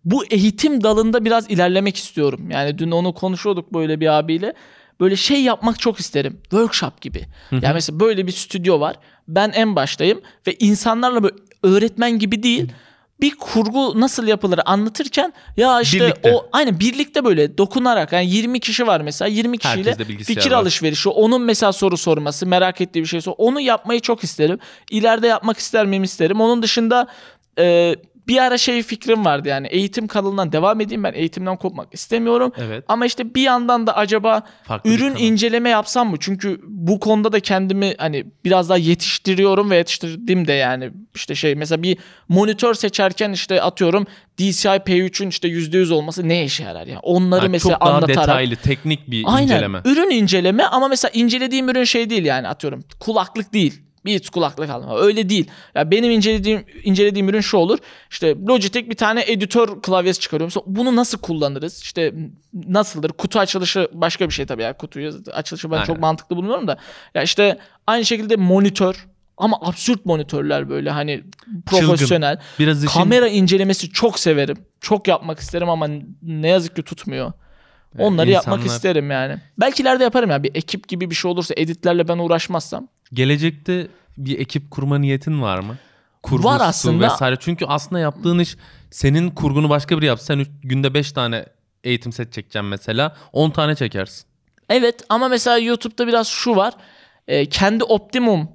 bu eğitim dalında biraz ilerlemek istiyorum. Yani dün onu konuşuyorduk böyle bir abiyle. Böyle şey yapmak çok isterim. Workshop gibi. Yani mesela böyle bir stüdyo var. Ben en baştayım ve insanlarla böyle öğretmen gibi değil. Bir kurgu nasıl yapılır anlatırken ya işte Birlikte. o aynı birlikte böyle dokunarak yani 20 kişi var mesela 20 kişiyle fikir var. alışverişi onun mesela soru sorması merak ettiği bir şey sor onu yapmayı çok isterim. İleride yapmak ister miyim isterim. Onun dışında e, bir ara şey fikrim vardı yani eğitim kanalından devam edeyim ben eğitimden kopmak istemiyorum. Evet. Ama işte bir yandan da acaba Farklı ürün inceleme yapsam mı? Çünkü bu konuda da kendimi hani biraz daha yetiştiriyorum ve yetiştirdim de yani işte şey mesela bir monitör seçerken işte atıyorum DCI P3'ün işte %100 olması ne işe yarar ya? Onları Ha, mesela çok daha anlatarak detaylı, teknik bir Aynen. inceleme. Ürün inceleme ama mesela incelediğim ürün şey değil yani atıyorum kulaklık değil. Beats kulaklık alma. Öyle değil. Ya benim incelediğim incelediğim ürün şu olur. İşte Logitech bir tane editör klavyesi çıkarıyor. Mesela bunu nasıl kullanırız? İşte nasıldır? Kutu açılışı başka bir şey tabii ya. Kutuyu açılışı ben Aynen. çok mantıklı bulmuyorum da. Ya işte aynı şekilde monitör ama absürt monitörler böyle hani profesyonel. Biraz işin Kamera incelemesi çok severim. Çok yapmak isterim ama ne yazık ki tutmuyor. Onları yapmak insanlar- isterim yani. Belki ileride yaparım ya. Bir ekip gibi bir şey olursa editlerle ben uğraşmazsam. Gelecekte bir ekip kurma niyetin var mı? Kurgusu Var aslında. vesaire. Çünkü aslında yaptığın iş senin kurgunu başka biri yapsa sen üç- günde 5 tane eğitim set çekeceksin mesela. 10 tane çekersin. Evet ama mesela YouTube'da biraz şu var. Ee, kendi optimum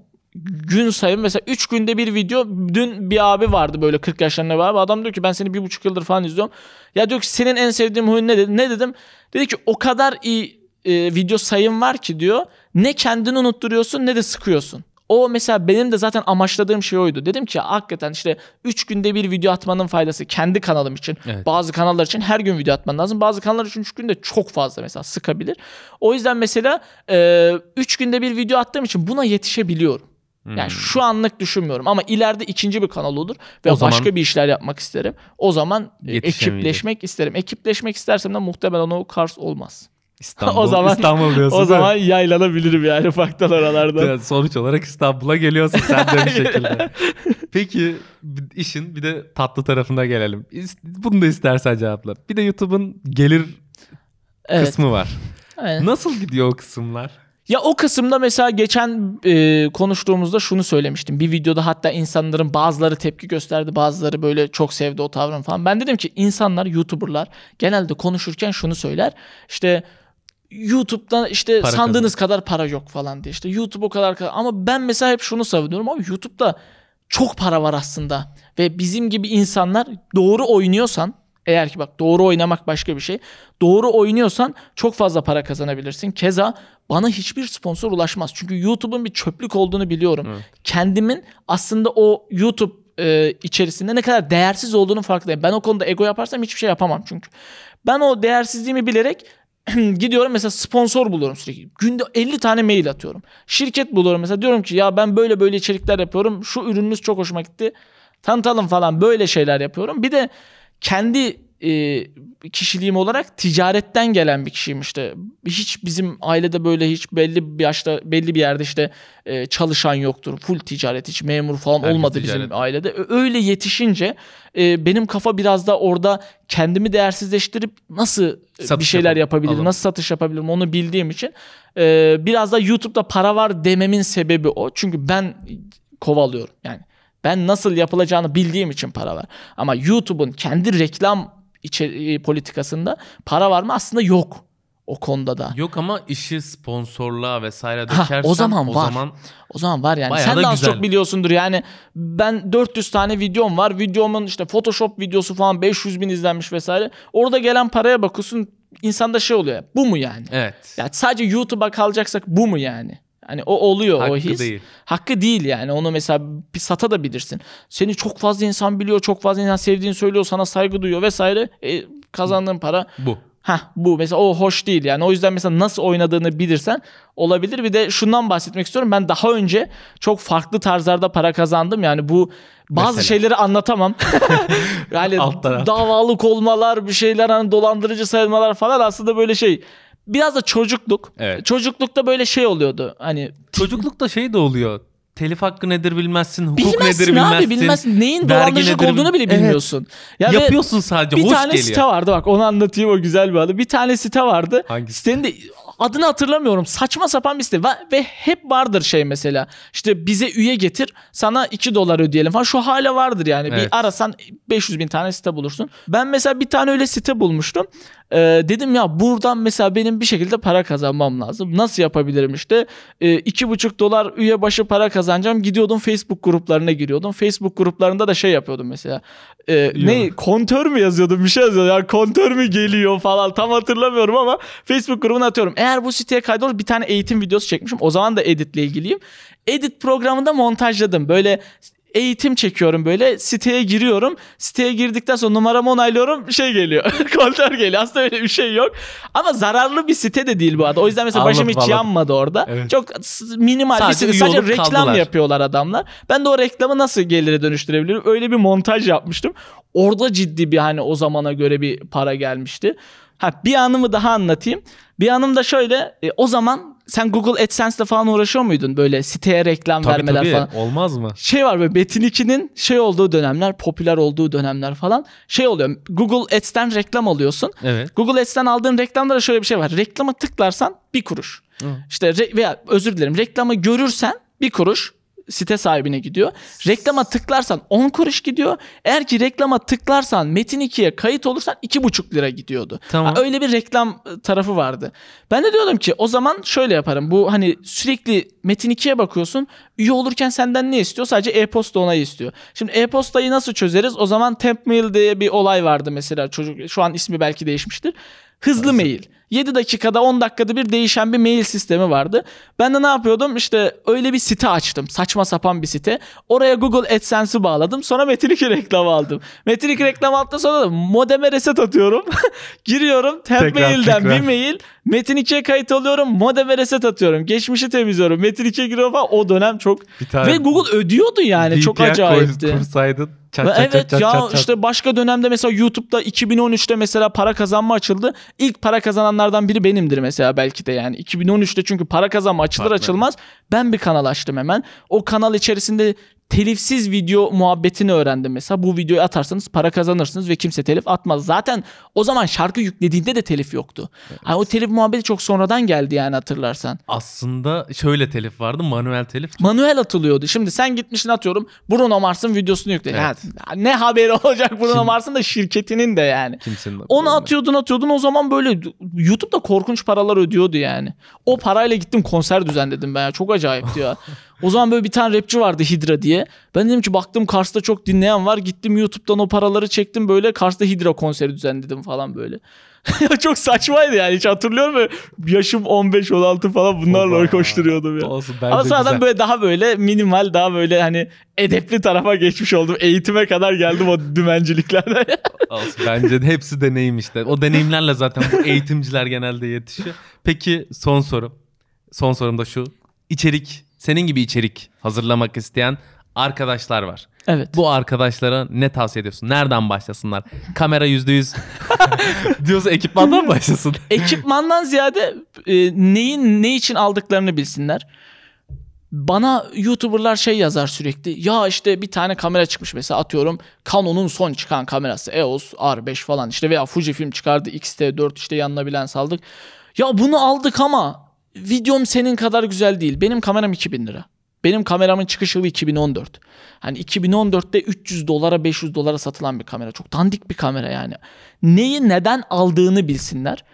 gün sayım mesela 3 günde bir video dün bir abi vardı böyle 40 yaşlarında bir abi adam diyor ki ben seni bir buçuk yıldır falan izliyorum ya diyor ki senin en sevdiğin huyun ne dedi ne dedim dedi ki o kadar iyi e, video sayım var ki diyor ne kendini unutturuyorsun ne de sıkıyorsun o mesela benim de zaten amaçladığım şey oydu. Dedim ki hakikaten işte 3 günde bir video atmanın faydası kendi kanalım için. Evet. Bazı kanallar için her gün video atman lazım. Bazı kanallar için 3 günde çok fazla mesela sıkabilir. O yüzden mesela 3 günde bir video attığım için buna yetişebiliyorum. Hmm. Yani şu anlık düşünmüyorum ama ileride ikinci bir kanal olur ve O zaman- başka bir işler yapmak isterim. O zaman e, ekipleşmek isterim. Ekipleşmek istersem de muhtemelen o Kars olmaz. İstanbul, o zaman- İstanbul diyorsun. o zaman yaylanabilirim yani ufaktan oralarda. Sonuç olarak İstanbul'a geliyorsun sen de bir (laughs) şekilde. Peki işin bir de tatlı tarafına gelelim. Bunu da istersen cevapla. Bir de YouTube'un gelir Evet. kısmı var. aynen. Nasıl gidiyor o kısımlar? Ya o kısımda mesela geçen e, konuştuğumuzda şunu söylemiştim. Bir videoda hatta insanların bazıları tepki gösterdi, bazıları böyle çok sevdi o tavrını falan. Ben dedim ki insanlar, YouTuber'lar genelde konuşurken şunu söyler. İşte YouTube'da işte Para sandığınız kadar para yok falan diye. İşte YouTube o kadar kadar. Ama ben mesela hep şunu savunuyorum. Abi YouTube'da çok para var aslında. Ve bizim gibi insanlar doğru oynuyorsan eğer ki bak doğru oynamak başka bir şey. Doğru oynuyorsan çok fazla para kazanabilirsin. Keza bana hiçbir sponsor ulaşmaz. Çünkü YouTube'un bir çöplük olduğunu biliyorum. Evet. Kendimin aslında o YouTube e, içerisinde ne kadar değersiz olduğunu farkındayım. Ben o konuda ego yaparsam hiçbir şey yapamam çünkü. Ben o değersizliğimi bilerek (clears throat) gidiyorum mesela sponsor buluyorum sürekli. Günde 50 tane mail atıyorum. Şirket buluyorum mesela diyorum ki ya ben böyle böyle içerikler yapıyorum. Şu ürününüz çok hoşuma gitti. Tanıtalım falan böyle şeyler yapıyorum. Bir de kendi e, kişiliğim olarak ticaretten gelen bir kişiyim işte. Hiç bizim ailede böyle hiç belli bir yaşta belli bir yerde işte e, çalışan yoktur. Full ticaret hiç memur falan Herkes olmadı ticaret. bizim ailede. Öyle yetişince e, benim kafa biraz da orada kendimi değersizleştirip nasıl e, Satış bir şeyler yapalım, yapabilirim, alalım. nasıl satış yapabilirim onu bildiğim için e, biraz da YouTube'da para var dememin sebebi o. Çünkü ben kovalıyorum yani. Ben nasıl yapılacağını bildiğim için para var. Ama YouTube'un kendi reklam içeri- politikasında para var mı? Aslında yok o konuda da. Yok ama işi sponsorluğa vesaire Ha, dökersen o zaman o var. zaman O zaman var yani. Sen de az güzel. çok biliyorsundur yani. Ben 400 tane videom var. Videomun işte Photoshop videosu falan 500 bin izlenmiş vesaire. Orada gelen paraya bakıyorsun insanda şey oluyor. Bu mu yani? evet. Ya sadece YouTube'a kalacaksak bu mu yani? Hani o oluyor o Hakkı his. değil. Hakkı değil yani. Onu mesela bir sata da bilirsin. Seni çok fazla insan biliyor, çok fazla insan sevdiğini söylüyor, sana saygı duyuyor vesaire. E, kazandığın para Bu. Ha bu mesela o hoş değil yani. O yüzden mesela nasıl oynadığını bilirsen olabilir. Bir de şundan bahsetmek istiyorum. Ben daha önce çok farklı tarzlarda para kazandım. Yani bu bazı Mesela? şeyleri anlatamam. (laughs) yani davalık olmalar, bir şeyler hani dolandırıcı sayılmalar falan aslında böyle şey. Biraz da çocukluk. Evet. Çocuklukta böyle şey oluyordu. Hani Çocuklukta şey de oluyor. Telif hakkı nedir bilmezsin, hukuk bilmezsin nedir abi bilmezsin. bilmezsin. Neyin dolandırıcılık nedir- olduğunu bile Evet. bilmiyorsun. Ya ve- Yapıyorsun sadece, bir hoş tane geliyor. site vardı bak onu anlatayım o güzel bir adı. Bir tane site vardı. Hangisi? Sitenin de adını hatırlamıyorum. Saçma sapan bir site ve, ve hep vardır şey mesela. İşte bize üye getir sana 2 dolar ödeyelim falan. Şu hala vardır yani. Evet. Bir arasan 500 bin tane site bulursun. Ben mesela bir tane öyle site bulmuştum. Ee, dedim ya buradan mesela benim bir şekilde para kazanmam lazım. Nasıl yapabilirim işte? Ee, iki buçuk dolar üye başı para kazanacağım. Gidiyordum Facebook gruplarına giriyordum. Facebook gruplarında da şey yapıyordum mesela. Ee, ne kontör mü yazıyordum bir şey yazıyordum. Ya kontör mü geliyor falan tam hatırlamıyorum ama Facebook grubuna atıyorum. Eğer bu siteye kaydolur bir tane eğitim videosu çekmişim. O zaman da editle ilgiliyim. Edit programında montajladım. Böyle eğitim çekiyorum böyle siteye giriyorum. Siteye girdikten sonra numaramı onaylıyorum şey geliyor. (laughs) kontör geliyor. Aslında öyle bir şey yok. Ama zararlı bir site de değil bu arada. O yüzden mesela başım Anladım, hiç anladım. yanmadı orada. Evet. Çok minimal Sadece bir site. Sadece reklam kaldılar. yapıyorlar adamlar. Ben de o reklamı nasıl gelire dönüştürebilirim? Öyle bir montaj yapmıştım. Orada ciddi bir hani o zamana göre bir para gelmişti. Ha bir anımı daha anlatayım. Bir anım da şöyle. e, o zaman sen Google AdSense'le falan uğraşıyor muydun? Böyle siteye reklam Tabii vermeler tabii. falan Olmaz mı? şey var böyle Metin 2'nin şey olduğu dönemler, popüler olduğu dönemler falan şey oluyor. Google Ads'ten reklam alıyorsun. Evet. Google Ads'ten aldığın reklamda da şöyle bir şey var. Reklama tıklarsan bir kuruş. Hı. İşte re- veya özür dilerim reklamı görürsen bir kuruş site sahibine gidiyor. Reklama tıklarsan 10 kuruş gidiyor. Eğer ki reklama tıklarsan Metin 2'ye kayıt olursan 2,5 lira gidiyordu. Tamam. Ha, öyle bir reklam e, tarafı vardı. Ben de diyordum ki o zaman şöyle yaparım. Bu hani sürekli Metin 2'ye bakıyorsun. Üye olurken senden ne istiyor? Sadece e-posta onayı istiyor. Şimdi e-postayı nasıl çözeriz? O zaman Temp Mail diye bir olay vardı mesela. Çocuk şu an ismi belki değişmiştir. Hızlı mail. 7 dakikada 10 dakikada bir değişen bir mail sistemi vardı. Ben de ne yapıyordum? İşte öyle bir site açtım. Saçma sapan bir site. Oraya Google AdSense'i bağladım. Sonra Metin 2 reklamı aldım. Metin 2 reklamı aldıktan sonra da modeme reset atıyorum. (laughs) Giriyorum. Temp Tekrar, Mail'den tekrar. bir mail. Metin 2'ye kayıt oluyorum. Modeme reset atıyorum. Geçmişi temizliyorum. Metin 2'ye giriyorum falan. O dönem çok... Ve Google ödüyordu yani. çok VPN acayipti. kursaydın. Çat çat evet çat çat ya çat çat. işte başka dönemde mesela YouTube'da 2013'te mesela para kazanma açıldı. İlk para kazananlardan biri benimdir mesela belki de yani. 2013'te çünkü para kazanma açılır Farklı. açılmaz ben bir kanal açtım hemen. O kanal içerisinde telifsiz video muhabbetini öğrendim mesela. Bu videoyu atarsanız para kazanırsınız ve kimse telif atmaz. Zaten o zaman şarkı yüklediğinde de telif yoktu. Hani o telif muhabbeti çok sonradan geldi yani hatırlarsan. Aslında şöyle telif vardı. Manuel telif. Manuel atılıyordu. Şimdi sen gitmişsin atıyorum Bruno Mars'ın videosunu yükle. Evet. Ya ne haberi (laughs) olacak Bruno Kim- Mars'ın da şirketinin de yani. Kimsenin Onu atıyordun atıyordun o zaman böyle YouTube'da korkunç paralar ödüyordu yani. O parayla gittim konser düzenledim ben ya. Çok acayipti ya. (laughs) O zaman böyle bir tane rapçi vardı Hydra diye. Ben dedim ki baktım Kars'ta çok dinleyen var. Gittim YouTube'dan o paraları çektim böyle Kars'ta Hydra konseri düzenledim falan böyle. (laughs) çok saçmaydı yani hiç hatırlıyorum mu? Yaşım 15-16 falan bunlarla Oba. koşturuyordum ya. Olsun Ama sonradan güzel. böyle daha böyle minimal daha böyle hani edepli tarafa geçmiş oldum. Eğitime kadar geldim o dümenciliklerden. (laughs) Olsun. Bence de hepsi deneyim işte. O deneyimlerle zaten bu eğitimciler genelde yetişiyor. Peki son soru. Son sorum da şu. İçerik, senin gibi içerik hazırlamak isteyen arkadaşlar var. evet. Bu arkadaşlara ne tavsiye ediyorsun? Nereden başlasınlar? Kamera %100 (laughs) diyorsa ekipmandan başlasın. (laughs) ekipmandan ziyade e, neyin ne için aldıklarını bilsinler. Bana YouTuber'lar şey yazar sürekli. Ya işte bir tane kamera çıkmış mesela atıyorum Canon'un son çıkan kamerası EOS R5 falan işte veya Fujifilm çıkardı X-T4 işte yanına bilen saldık. Ya bunu aldık ama videom senin kadar güzel değil. Benim kameram 2000 lira. Benim kameramın çıkış yılı 2014. Hani 2014'te 300 dolara 500 dolara satılan bir kamera. Çok dandik bir kamera yani. Neyi neden aldığını bilsinler.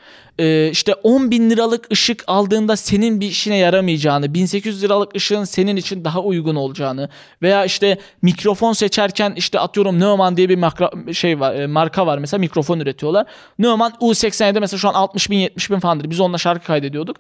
Ee, işte 10 bin liralık ışık aldığında senin bir işine yaramayacağını, 1800 liralık ışığın senin için daha uygun olacağını veya işte mikrofon seçerken işte atıyorum Neumann diye bir makra, şey var, e, marka var mesela mikrofon üretiyorlar. Neumann U87 mesela şu an 60 bin 70 bin falandır. Biz onunla şarkı kaydediyorduk.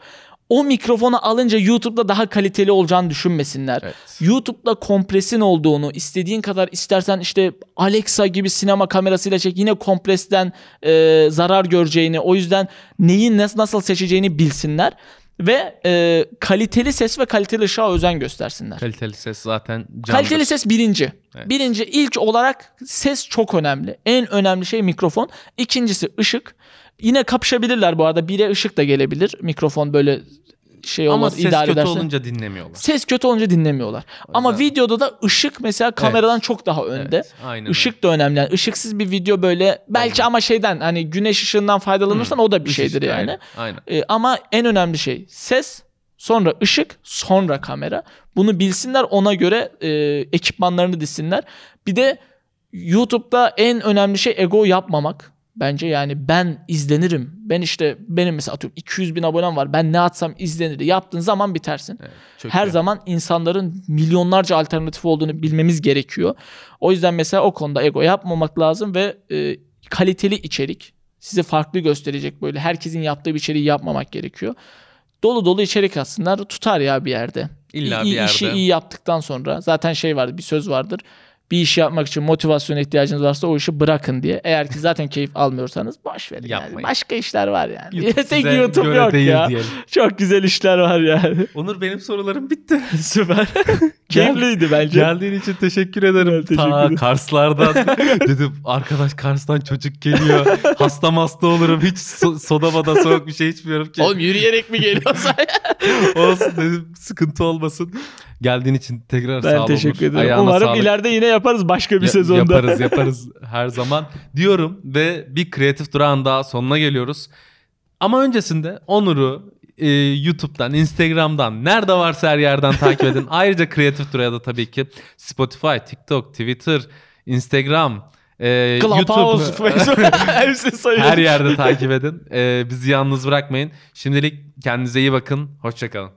O mikrofonu alınca YouTube'da daha kaliteli olacağını düşünmesinler. Evet. YouTube'da kompresin olduğunu, istediğin kadar istersen işte Alexa gibi sinema kamerasıyla çek yine kompresten e, zarar göreceğini, o yüzden neyi nas- nasıl seçeceğini bilsinler ve e, kaliteli ses ve kaliteli ışığa özen göstersinler. Kaliteli ses zaten candır. Kaliteli ses birinci. Evet. Birinci ilk olarak ses çok önemli. En önemli şey mikrofon. İkincisi ışık. Yine kapışabilirler bu arada. Bire ışık da gelebilir. Mikrofon böyle şey Ama olmaz ses idare kötü ederse. olunca dinlemiyorlar. Ses kötü olunca dinlemiyorlar. Ama yüzden- videoda da ışık mesela kameradan çok daha önde. Evet, aynen öyle. Işık da önemli. Yani ışıksız bir video böyle belki ama şeyden hani güneş ışığından faydalanırsan o da bir şeydir ışık, yani. Aynen. aynen. Ee, ama en önemli şey ses, sonra ışık, sonra kamera. Bunu bilsinler ona göre e, ekipmanlarını dizsinler. Bir de YouTube'da en önemli şey ego yapmamak. Bence yani ben izlenirim. Ben işte benim mesela atıyorum 200 bin abonem var. Ben ne atsam izlenir. Yaptığın zaman bitersin. Çok Her iyi. zaman insanların milyonlarca alternatif olduğunu bilmemiz gerekiyor. O yüzden mesela o konuda ego yapmamak lazım ve e, kaliteli içerik sizi farklı gösterecek böyle herkesin yaptığı bir içeriği yapmamak gerekiyor. Dolu dolu içerik aslında tutar ya bir yerde. İlla İyi- bir yerde. işi iyi yaptıktan sonra zaten şey vardır bir söz vardır. Bir iş yapmak için motivasyona ihtiyacınız varsa o işi bırakın diye. Eğer ki zaten (laughs) keyif almıyorsanız boş verin yani. Yapmayın. Başka işler var yani. YouTube (laughs) Tek YouTube yok ya. diyelim. Çok güzel işler var yani. (laughs) Onur benim sorularım bitti. Süper. Keyifliydi bence. Geldiğin için teşekkür ederim. Ben teşekkür Ta. Karslardan dedim arkadaş Kars'tan çocuk geliyor. hasta hasta olurum. Hiç so- soda bada soğuk bir şey içmiyorum ki. Oğlum yürüyerek mi geliyorsa? Olsun dedim sıkıntı olmasın. Geldiğin için tekrar sağ ben ol teşekkür ederim. Ayağına Umarım sağlık. ileride yine yaparız başka bir Ya- sezonda. Yaparız (laughs) yaparız her zaman diyorum ve bir kreatif durağın daha sonuna geliyoruz. Ama öncesinde Onur'u e, YouTube'dan, Instagram'dan, nerede varsa her yerden takip edin. (laughs) Ayrıca kreatif duraya da tabii ki Spotify, TikTok, Twitter, Instagram, e, Clubhouse, YouTube Facebook (laughs) her yerde takip edin. E, bizi yalnız bırakmayın. Şimdilik kendinize iyi bakın. Hoşçakalın.